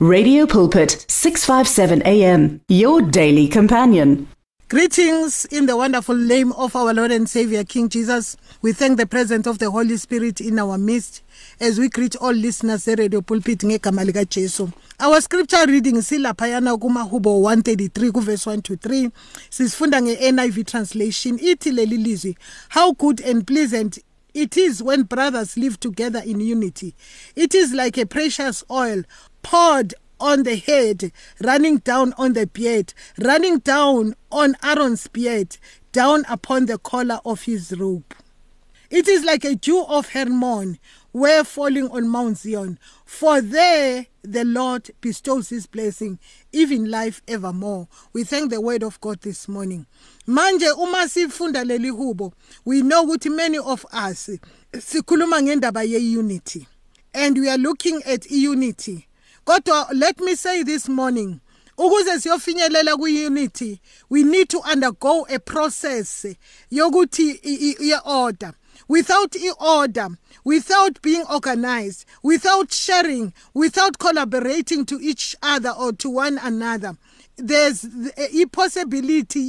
Radio Pulpit 657 AM your daily companion. Greetings in the wonderful name of our Lord and Savior King Jesus. We thank the presence of the Holy Spirit in our midst as we greet all listeners at Radio Pulpit ngegama lika Jesu. Our scripture reading silaphayana kumahubo 133 kuverse 1 to 3. Sisifunda nge-NIV translation ithi leli how good and pleasant it is when brothers live together in unity. It is like a precious oil poured on the head, running down on the beard, running down on Aaron's beard, down upon the collar of his robe. It is like a dew of Hermon, where falling on Mount Zion. For there the Lord bestows his blessing, even life evermore. We thank the word of God this morning. Manje uma sifunda hubo, we know ukuthi many of us sikhuluma ngendaba ye unity. And we are looking at unity. Kodwa let me say this morning, ukuze siyofinyelela ku-unity we need to undergo a process yokuthi i-order. Without i-order without being organized without sharing without collaborating to each other or to one another there's i-possibility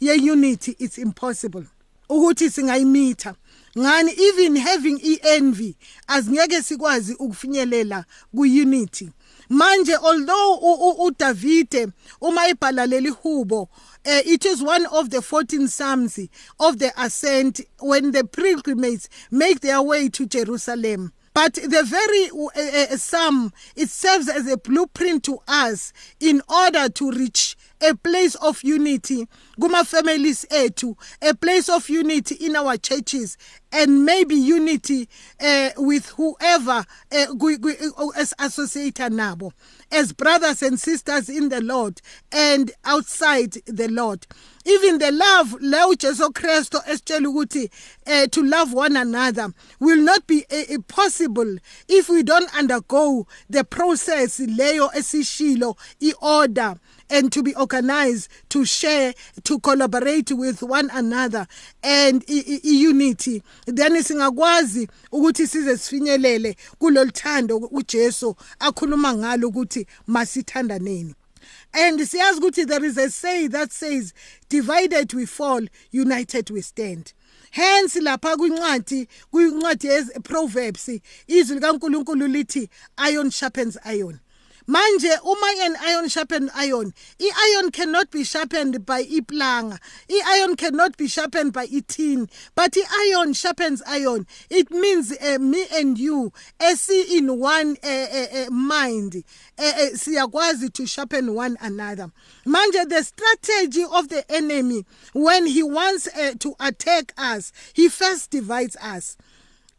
ye-unity it's impossible. Ukuthi singayimitha ngani even having i-envy azingeke sikwazi ukufinyelela ku-unity manje although uDavide uma ibhala leli hubo uh, it is one of the 14 psalms of the ascent when the pilgrims make their way to Jerusalem. But the very uh, uh, psalm it serves as a blueprint to us in order to reach a place of unity kuma families ethu a place of unity in our churches and maybe unity uh, with whoever uh, as associated nabo as brothers and sisters in the Lord and outside the Lord. Even the love leyo Jesu Kristo esitshela ukuthi uh, to love one another will not be uh, possible if we don't undergo the process leyo esishilo order and to be organized to share to collaborate with one another and i-unity then singakwazi ukuthi size sifinyelele kuloluthando uJesu akhuluma ngalo ukuthi masithandaneni. And siyazi ukuthi there is a say that says divided we fall united we stand. Hence lapha kwincwadi kwincwadi ye-proverbs izwi likaNkulunkulu lithi iron sharpens iron manje uma an iron sharpen iron. I-iron cannot be sharpened by iplanga. I-iron cannot be sharpened by itin. But i-iron sharpens iron. It means uh, me and you esi in one uh, uh, mind. Siyakwazi to sharpen one another. Manje the strategy of the enemy when he wants to attack us he first divides us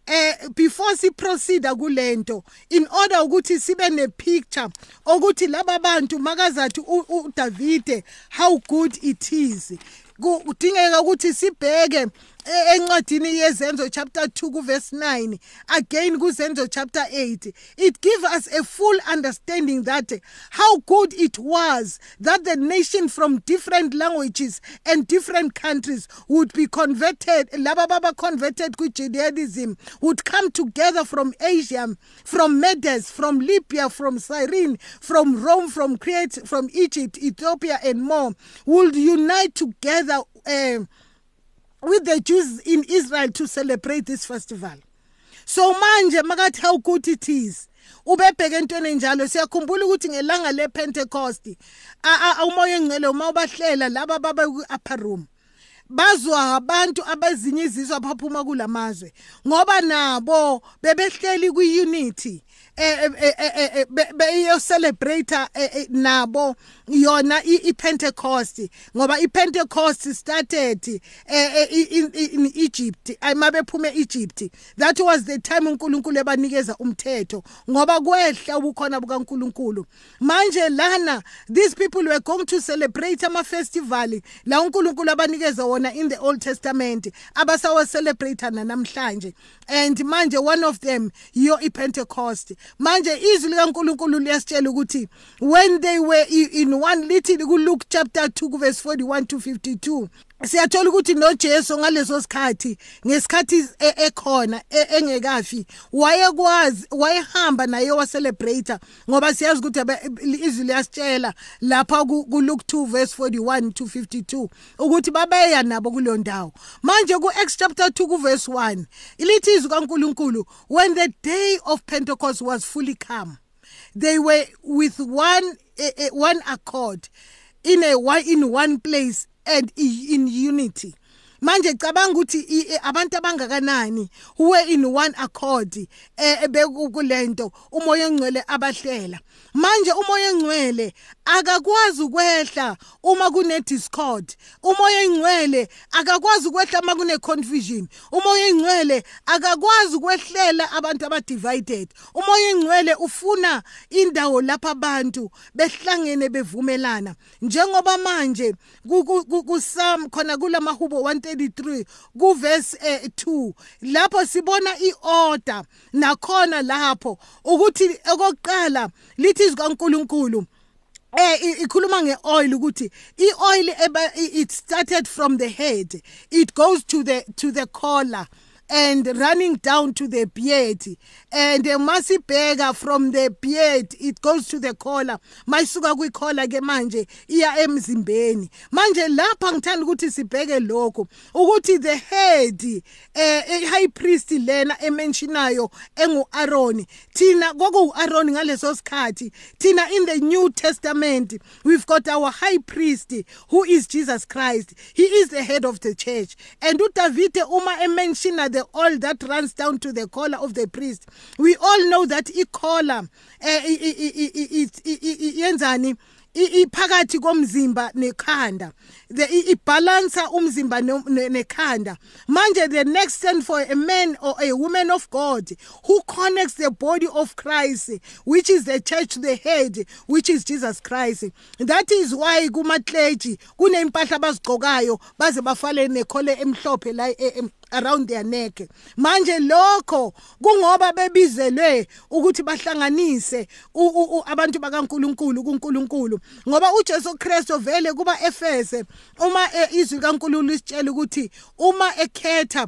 eh before si proceed kulento in order ukuthi sibe ne picture ukuthi laba bantu makazathi uDavide how good it is. Kudingeka ukuthi sibheke encwadini yezenzo chapter 2 kuverse 9 again kuzenzo chapter 8 it gives us a full understanding that how good it was that the nation from different languages and different countries would be converted laba baba converted ku-judaism would come together from asia from medes from libya from cyrene from rome from crete from egypt ethiopia and more would unite together uh, with the Jews in Israel to celebrate this festival. So manje makathi how good it is ubebheke entweni enjalo siyakhumbula ukuthi ngelanga lePentecost umoya engcwele uma ubahlela laba baba ku-upper room bazwa abantu abezinye izizwe abaphuma kulamazwe ngoba nabo bebehleli kwi-unity beyo celebrate nabo yona iPentecost ngoba iPentecost started in Egypt ayimabephume Egypt that was the time uNkulunkulu ebanikeza umthetho. Ngoba kwehla ubukhona bukaNkulunkulu. Manje lana these people were going to celebrate ama festival la uNkulunkulu abanikeza wona in the Old Testament abasawa celebrate namhlanje. And manje one of them yo iPentecost manje izwi likaNkulunkulu liyasitshela ukuthi when they were in one lithi ku Luke chapter 2 verse 41 to 52 siyathola ukuthi noJesu ngaleso sikhathi ngesikhathi e- ekhona e- engekafi wayekwazi wayehamba naye wa-celebrator ngoba siyazi ukuthi izwi liyasitshela lapha ku-Luke 2 verse 41 to 52 ukuthi babeya nabo kuleyo ndawo. Manje ku-Acts chapter 2 ku verse 1 ilithi izwi kaNkuluNkulu when the day of Pentecost was fully come they were with one uh, one accord in a in one place and in unity manje cabanga ukuthi abantu abangakanani who in one accord eh bekulento umoya ongcwele abahlela. Manje umoya engcwele akakwazi ukwehla uma kune discord. Umoya engcwele akakwazi ukwehla uma kune confusion. Umoya engcwele akakwazi ukwehlela abantu abadivided umoya engcwele ufuna indawo lapha abantu behlangene bevumelana. Njengoba manje kusam khona kulamahubo 133 kuverse 2 lapho sibona iorder nakhona lapho ukuthi okokuqala lithi izwi kaNkuluNkulu eh ikhuluma ngeoil ukuthi ioil it started from the head it goes to the to the collar. And running down to the beard. And masibheka from the beard it goes to the collar. Mayisuka kwikhola ke manje iya emzimbeni. Manje lapha ngithanda ukuthi sibheke lokho ukuthi the head eh high priest lena ementionayo engu Aaron thina kwaku Aaron ngaleso sikhathi. Thina in the new testament we've got our high priest who is Jesus Christ. He is the head of the church. And uDavid uma ementiona the oil that runs down to the collar of the priest. We all know that i-collar yenzani iphakathi komzimba nekhanda. The ibalansa umzimba nekhanda. Manje the next stand for a man or a woman of God who connects the body of Christ which is the church to the head which is Jesus Christ. That is why kuma clergy kunempahla abazigqokayo baze bafale nekhole emhlophe la around their neck. Manje lokho kungoba bebizelwe ukuthi bahlanganise abantu bakaNkuluNkulu kuNkulunkulu. Ngoba uJesu Kristu vele kuba Efese uma izwi kaNkulunkulu lisitshela ukuthi uma ekhetha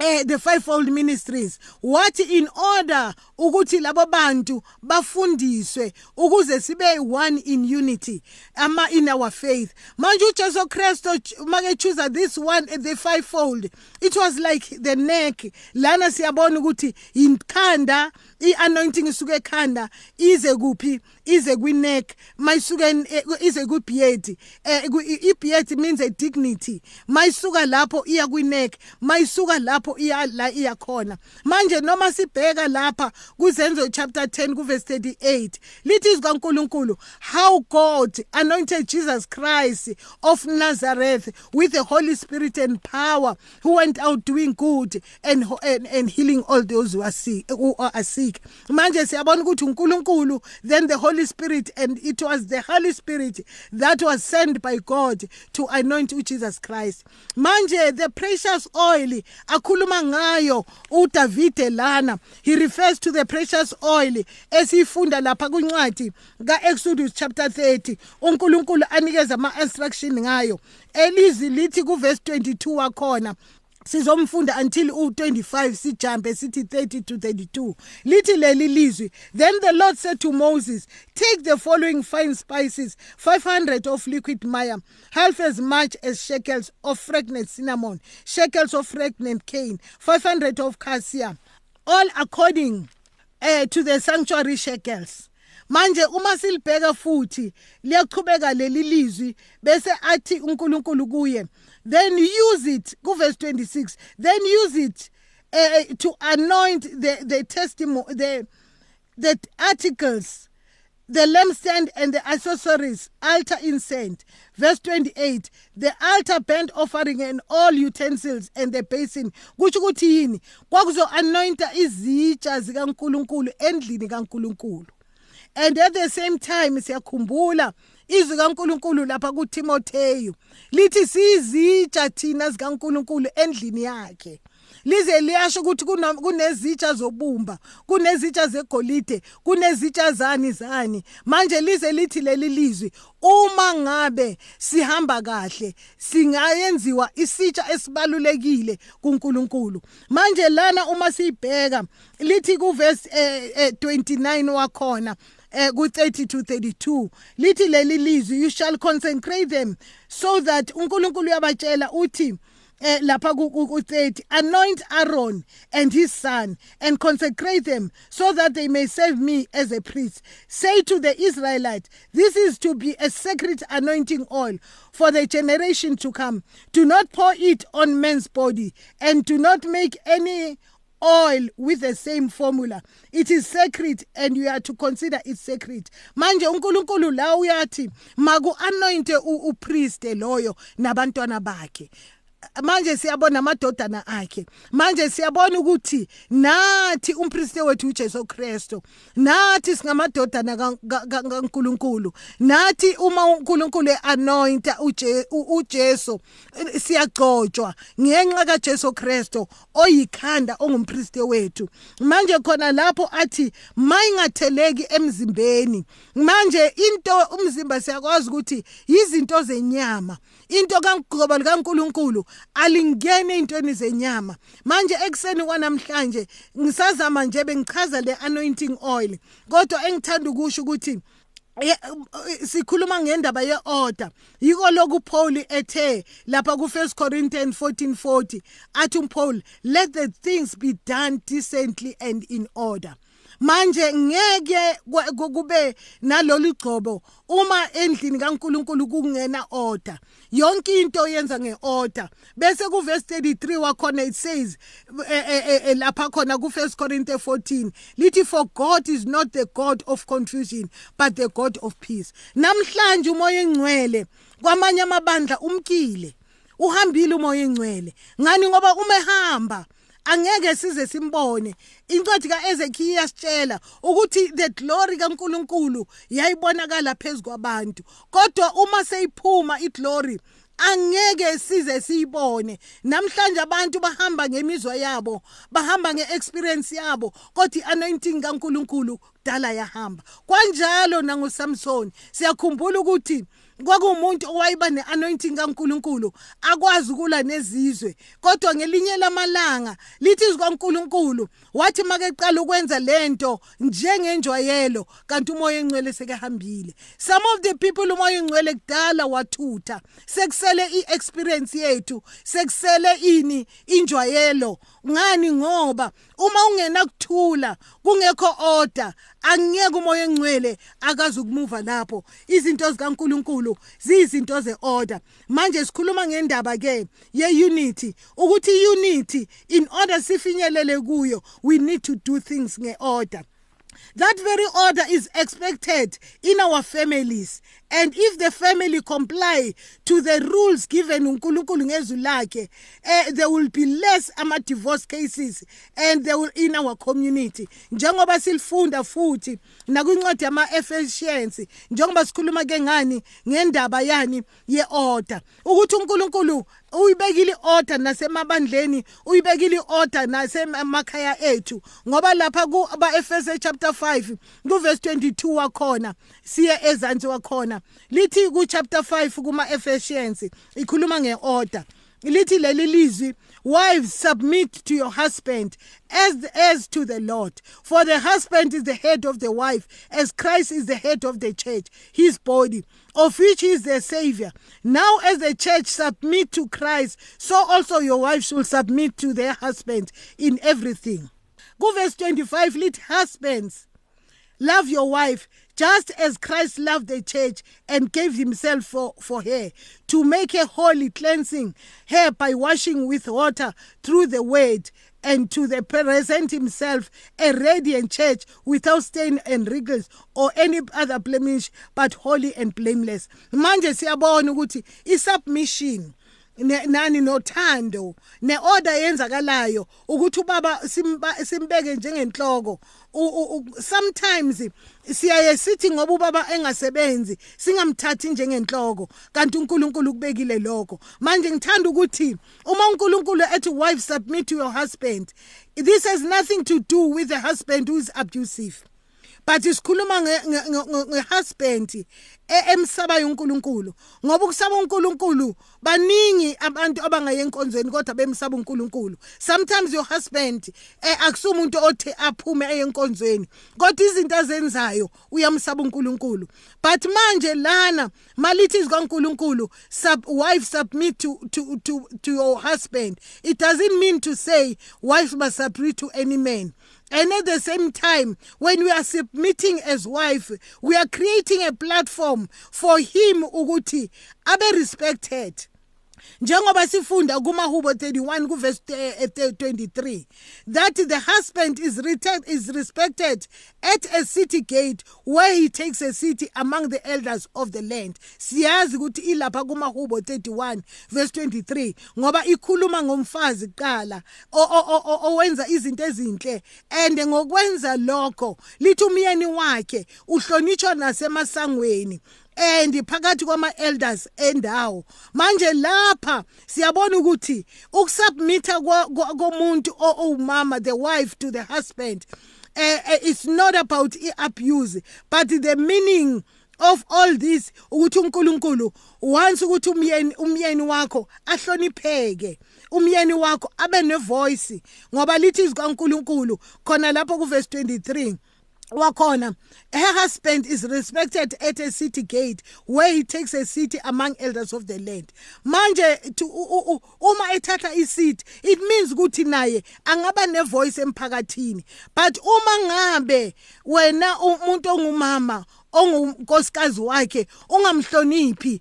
eh the fivefold ministries. Wathi in order ukuthi labo bantu bafundiswe ukuze sibe one in unity ama in our faith? Manje uJesu Kristo make choose this one the fivefold it was like the neck. Lana siyabona ukuthi inkhanda i-anointing isuke ekhanda ize kuphi ize kwi-neck mayisuke ize ku-beard eh i-beard means a dignity. Mayisuka lapho iya kwi-neck mayisuka lapho iya la iya khona. Manje noma sibheka lapha kuzenzo chapter 10 kuverse 38 lithi izikaNkuluNkulu how God anointed Jesus Christ of Nazareth with the Holy Spirit and power who went out doing good and and, and healing all those who are sick who are sick manje siyabona ukuthi uNkulunkulu then the Holy Spirit and it was the Holy Spirit that was sent by God to anoint Jesus Christ. Manje the precious oil akhuluma ngayo uDavide lana he refers to the precious oil esifunda lapha kuncwadi kaExodus chapter 30 uNkulunkulu anikeza ama instruction ngayo. Elizi lithi ku verse 22 wakhona sizomfunda until u25 sijampe sithi 30 to 32 lithi leli lizwi then the lord said to moses take the following fine spices 500 of liquid myrrh half as much as shekels of fragrant cinnamon shekels of fragrant cane 500 of cassia all according uh, to the sanctuary shekels manje uma silibheka futhi liyaqhubeka leli lizwi bese athi uNkulunkulu kuye then use it ku verse 26 then use it uh, to anoint the the testimony the the articles the lampstand and the accessories, altar incense. Verse 28, the altar burnt offering and all utensils and the basin. Kutsho ukuthi yini? Kwakuzo anointa izitsha zikaNkuluNkulu endlini kaNkuluNkulu. And at the same time siyakhumbula izwi kaNkuluNkulu lapha kuTimotheyu lithi sizitsha thina zikaNkuluNkulu endlini yakhe. Lize liyasho ukuthi kunezitsha zobumba kunezitsha zegolide kunezitsha zani zani. Manje lize lithi leli lizwi uma ngabe sihamba kahle singayenziwa isitsha esibalulekile kuNkulunkulu. Manje lana uma sibheka lithi kuverse eh, eh, 29 wakhona eh ku30 to 32 lithi leli lizwi you shall consecrate them so that uNkulunkulu uyabatshela uthi eh lapha ku30 anoint Aaron and his son and consecrate them so that they may serve me as a priest. Say to the Israelites this is to be a sacred anointing oil for the generation to come. Do not pour it on man's body and do not make any oil with the same formula. It is sacred and you are to consider it sacred. Manje uNkulunkulu la uyathi maku anointe upriest loyo nabantwana bakhe. Manje siyabona amadodana akhe. Manje siyabona ukuthi nathi umpristi wethu uJesu Kristu nathi singamadodana kaNkuluNkulu nathi uma uNkulunkulu anointa uJesu siyagcotshwa ngenxa kaJesu Kristu oyikhanda ongumpristi wethu. Manje khona lapho athi mayingatheleki emzimbeni manje into umzimba siyakwazi ukuthi izinto zenyama into kaNgoba likaNkuluNkulu alingene intweni zenyama. Manje ekseni kwanamhlanje ngisazama nje bengichaza le anointing oil kodwa engithanda ukusho ukuthi sikhuluma ngendaba yeorder yiko lokhu Paul ethe lapha ku 1 Corinthians 14:40 athi uPaul let the things be done decently and in order. Manje ngeke kube nalolu gcobo. Uma endlini kaNkuluNkulu kungena order yonke into yenza ngeorder. Bese ku verse 33 wakhona it says eh, eh, eh, lapha khona ku 1 Corinthians 14 lithi for God is not the God of confusion but the God of peace. Namhlanje umoya engcwele kwamanye amabandla umkile. Uhambile umoya engcwele. Ngani? Ngoba uma ehamba angeke size simbone. Incwadi kaEzekiel iyasitshela ukuthi the glory kaNkuluNkulu yayibonakala phezulu kwabantu. Kodwa uma seyiphuma iglory angeke size siyibone. Namhlanje abantu bahamba ngemizwa yabo bahamba ngeexperience yabo kodwa anointing kaNkuluNkulu dala yahamba. Kanjalo nangoSamson siyakhumbula ukuthi kwakuwumuntu owayiba ne-anointing kaNkuluNkulu akwazi ukula nezizwe. Kodwa ngelinye lamalanga lithi izwi kaNkuluNkulu wathi makeqala ukwenza lento njengenjwayelo kanti umoya engcwele sekehambile. Some of the people umoya engcwele kudala wathutha. Sekusele i-experience yethu sekusele ini injwayelo. Ngani? Ngoba uma ungena kuthula kungekho order. Angeke umoya engcwele akazi ukumuva lapho. Izinto zikaNkuluNkulu ziyizinto zeorder. Manje sikhuluma ngendaba ke ye-unity ukuthi unity in order sifinyelele kuyo we need to do things ngeorder. That very order is expected in our families. And if the family comply to the rules given uNkulunkulu ngezwi lakhe, eh, there will be less ama divorce cases and they will in our community. Njengoba silifunda futhi nakwincwadi yama Ephesians, njengoba sikhuluma ke ngani ngendaba yani yeorder. Ukuthi uNkulunkulu uyibekile order nasemabandleni uyibekile order nasemakhaya ethu ngoba lapha ku aba Efese chapter 5 ku verse 22 wakhona siye ezansi wakhona lithi ku chapter 5 kuma Ephesians ikhuluma ngeorder. Lithi leli lizwi wives submit to your husband as as to the Lord. For the husband is the head of the wife as Christ is the head of the church his body of which he is the savior. Now as the church submit to Christ so also your wives should submit to their husband in everything. Ku verse 25 lithi husbands love your wife just as Christ loved the church and gave himself for, for her, to make her holy, cleansing her by washing with water through the word, and to the present himself a radiant church without stain and wrinkles or any other blemish but holy and blameless. Manje siyabona ukuthi submission nani nothando neorder yenzakalayo ukuthi ubaba simba- simbeke njengenhloko. U- u- u- sometimes siyaye sithi ngoba ubaba engasebenzi singamthathi njengenhloko kanti uNkulunkulu kubekile lokho. Manje ngithanda ukuthi uma uNkulunkulu ethi wife submit to your husband this has nothing to do with the husband who is abusive. But sikhuluma ngehusband e- emsabayo uNkulunkulu. Ngoba ukusaba uNkulunkulu baningi abantu abangaye enkonzweni kodwa bemsaba uNkulunkulu. Sometimes your husband eh, akusumuntu othi aphume eyenkonzweni kodwa izinto azenzayo uyamsaba uNkulunkulu. But manje lana malithi izikaNkulunkulu sub wife submit to to to to your husband. It doesn't mean to say wife must submit to any man. And at the same time, when we are submitting as wife, we are creating a platform for him ukuthi abe respected. Njengoba sifunda kumahubo 31 kuverse eh, eh, 23 that the husband is written, is respected at a city gate where he takes a city among the elders of the land. Siyazi ukuthi ilapha kumahubo 31 verse 23 ngoba ikhuluma ngomfazi kuqala o- o- o- owenza izinto ezinhle and ngokwenza lokho lithi umyeni wakhe uhlonitshwa nasemasangweni. And phakathi kwama elders endawo. Manje lapha siyabona ukuthi ukusubmitha komuntu owumama the wife to the husband uh, it's not about i-abuse but the meaning of all this ukuthi uNkulunkulu once ukuthi umyeni umyeni wakho ahlonipheke umyeni wakho abe nevoice ngoba lithi izikaNkulunkulu khona lapho ku verse 23 wakhona her husband is respected at a city gate where he takes a city among elders of the land. Manje to- u- u- u- uma ethatha iseat it means ukuthi naye angaba nevoice emphakathini. But uma ngabe wena umuntu ongumama ongunkosikazi wakhe ungamhloniphi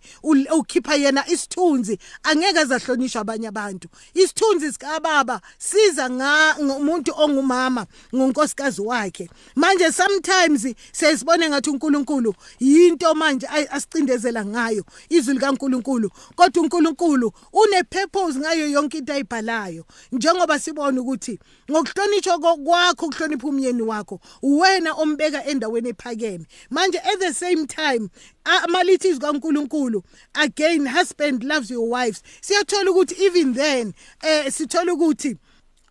ukhipha yena isithunzi angeke azahlonishwa abanye abantu. Isithunzi sikababa siza nga umuntu ongumama ngonkosikazi wakhe. Manje sometimes sesibone ngathi uNkulunkulu yinto manje asicindezela ngayo izwi likaNkulunkulu. Kodwa uNkulunkulu une purpose ngayo yonke into ayibhalayo. Njengoba sibona ukuthi ngokuhlonishwa kwakho ukuhlonipha umyeni wakho wena ombeka endaweni ephakeme. Manje at the same time amalithi izwi kaNkulunkulu. Again husband loves your wives. Siyathola ukuthi even then eh sithola ukuthi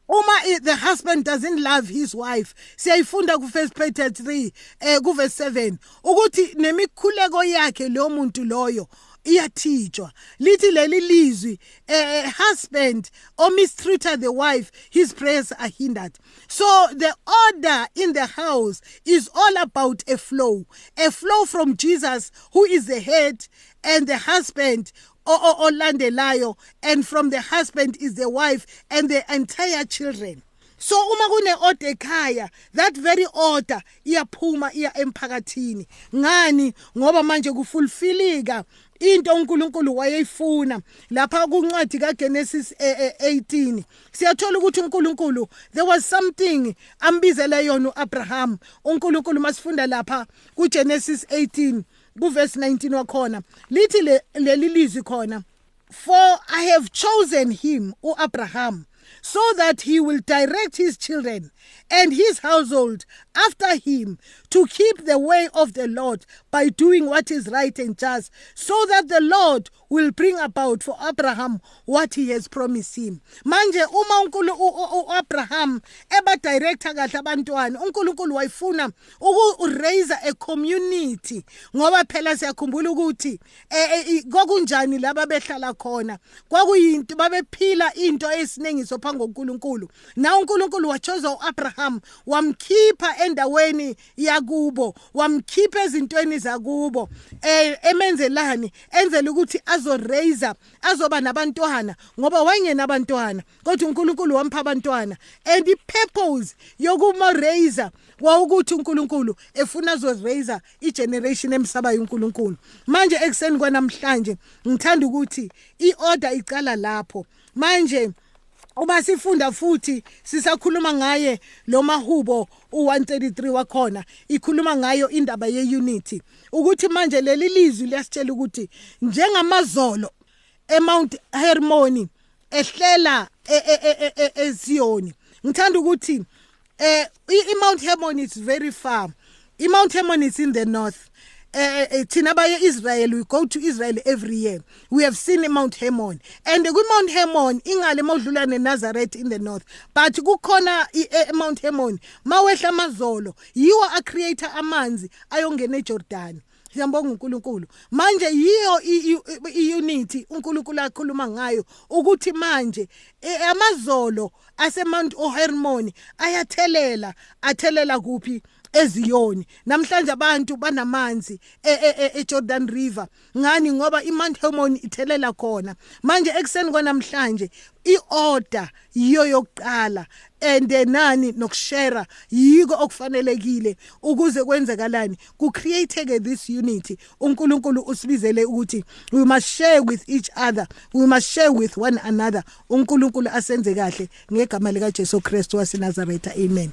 uma the husband doesn't love his wife siyayifunda ku first Peter 3 eh ku verse 7 ukuthi nemikhuleko yakhe lo muntu loyo iyathijwa lithi leli lizwi eh husband or mistreater the wife his prayers are hindered. So the order in the house is all about a flow. A flow from Jesus who is the head and the husband olandelayo and from the husband is the wife and the entire children so uma kune order ekhaya that very order iyaphuma iya emphakathini. Ngani? Ngoba manje kufulfillika into uNkulunkulu wayeyifuna. Lapha kuncwadi kaGenesis eh, eh, 18 siyathola ukuthi uNkulunkulu there was something ambizele yona uAbraham. uNkulunkulu masifunda lapha kuGenesis 18 kuverse 19 wakhona lithi le- leli lizwi khona for i have chosen him uAbraham so that he will direct his children and his household after him to keep the way of the Lord by doing what is right and just, so that the Lord will bring about for Abraham what he has promised him. Manje uma uNkulu uAbraham eba director kahle abantwana, uNkulunkulu wayifuna uku raise a community ngoba phela siyakhumbula ukuthi eh, eh, kwakunjani laba behlala khona. Kwakuyinto babephila into esiningiso phambi koNkulunkulu. Na uNkulunkulu wachoza uAbraham wamkhipha endaweni yakubo, wamkhipha ezintweni zakubo. Eh emenzelani enzela ukuthi azo raise azoba nabantwana ngoba wayengena abantwana kodwa uNkulunkulu wampha abantwana. And i purpose yokuma raise wawukuthi uNkulunkulu efuna azo raise i generation emsabayo uNkulunkulu manje ekseni kwanamhlanje ngithanda ukuthi i order icala lapho. Manje uma sifunda futhi sisakhuluma ngaye lo mahubo u133 wakhona ikhuluma ngayo indaba yeunity. Ukuthi manje leli lizwi liyasitshela ukuthi njengamazolo eMount Hermon ehlela eSiyoni ngithanda ukuthi eh iMount Hermon is very far. iMount Hermon is in the north. Thina baye Israel we go to Israel every year. We have seen Mount Hermon. And ku Mount Hermon ingale mawudlula neNazareth in the north. But kukhona eMount Hermon mawehla amazolo. Yiwo a creator amanzi ayongena eJordan. Siyambonga uNkulunkulu. Manje yiyo iunity uNkulunkulu akhuluma ngayo. Ukuthi manje amazolo aseMount Hermon ayathelela athelela kuphi? Eziyoni. Namhlanje abantu banamanzi eJordan River. Ngani? Ngoba iMount Hermon ithelela khona. Manje ekseni kwanamhlanje iorder yiyo yokuqala. And nani? Nokushare yiko okufanelekile ukuze kwenzekalani ku createke this unity. uNkulunkulu usibizele ukuthi we must share with each other. We must share with one another. uNkulunkulu asenze kahle ngegama lika Jesu Christ waseNazaretha. Amen.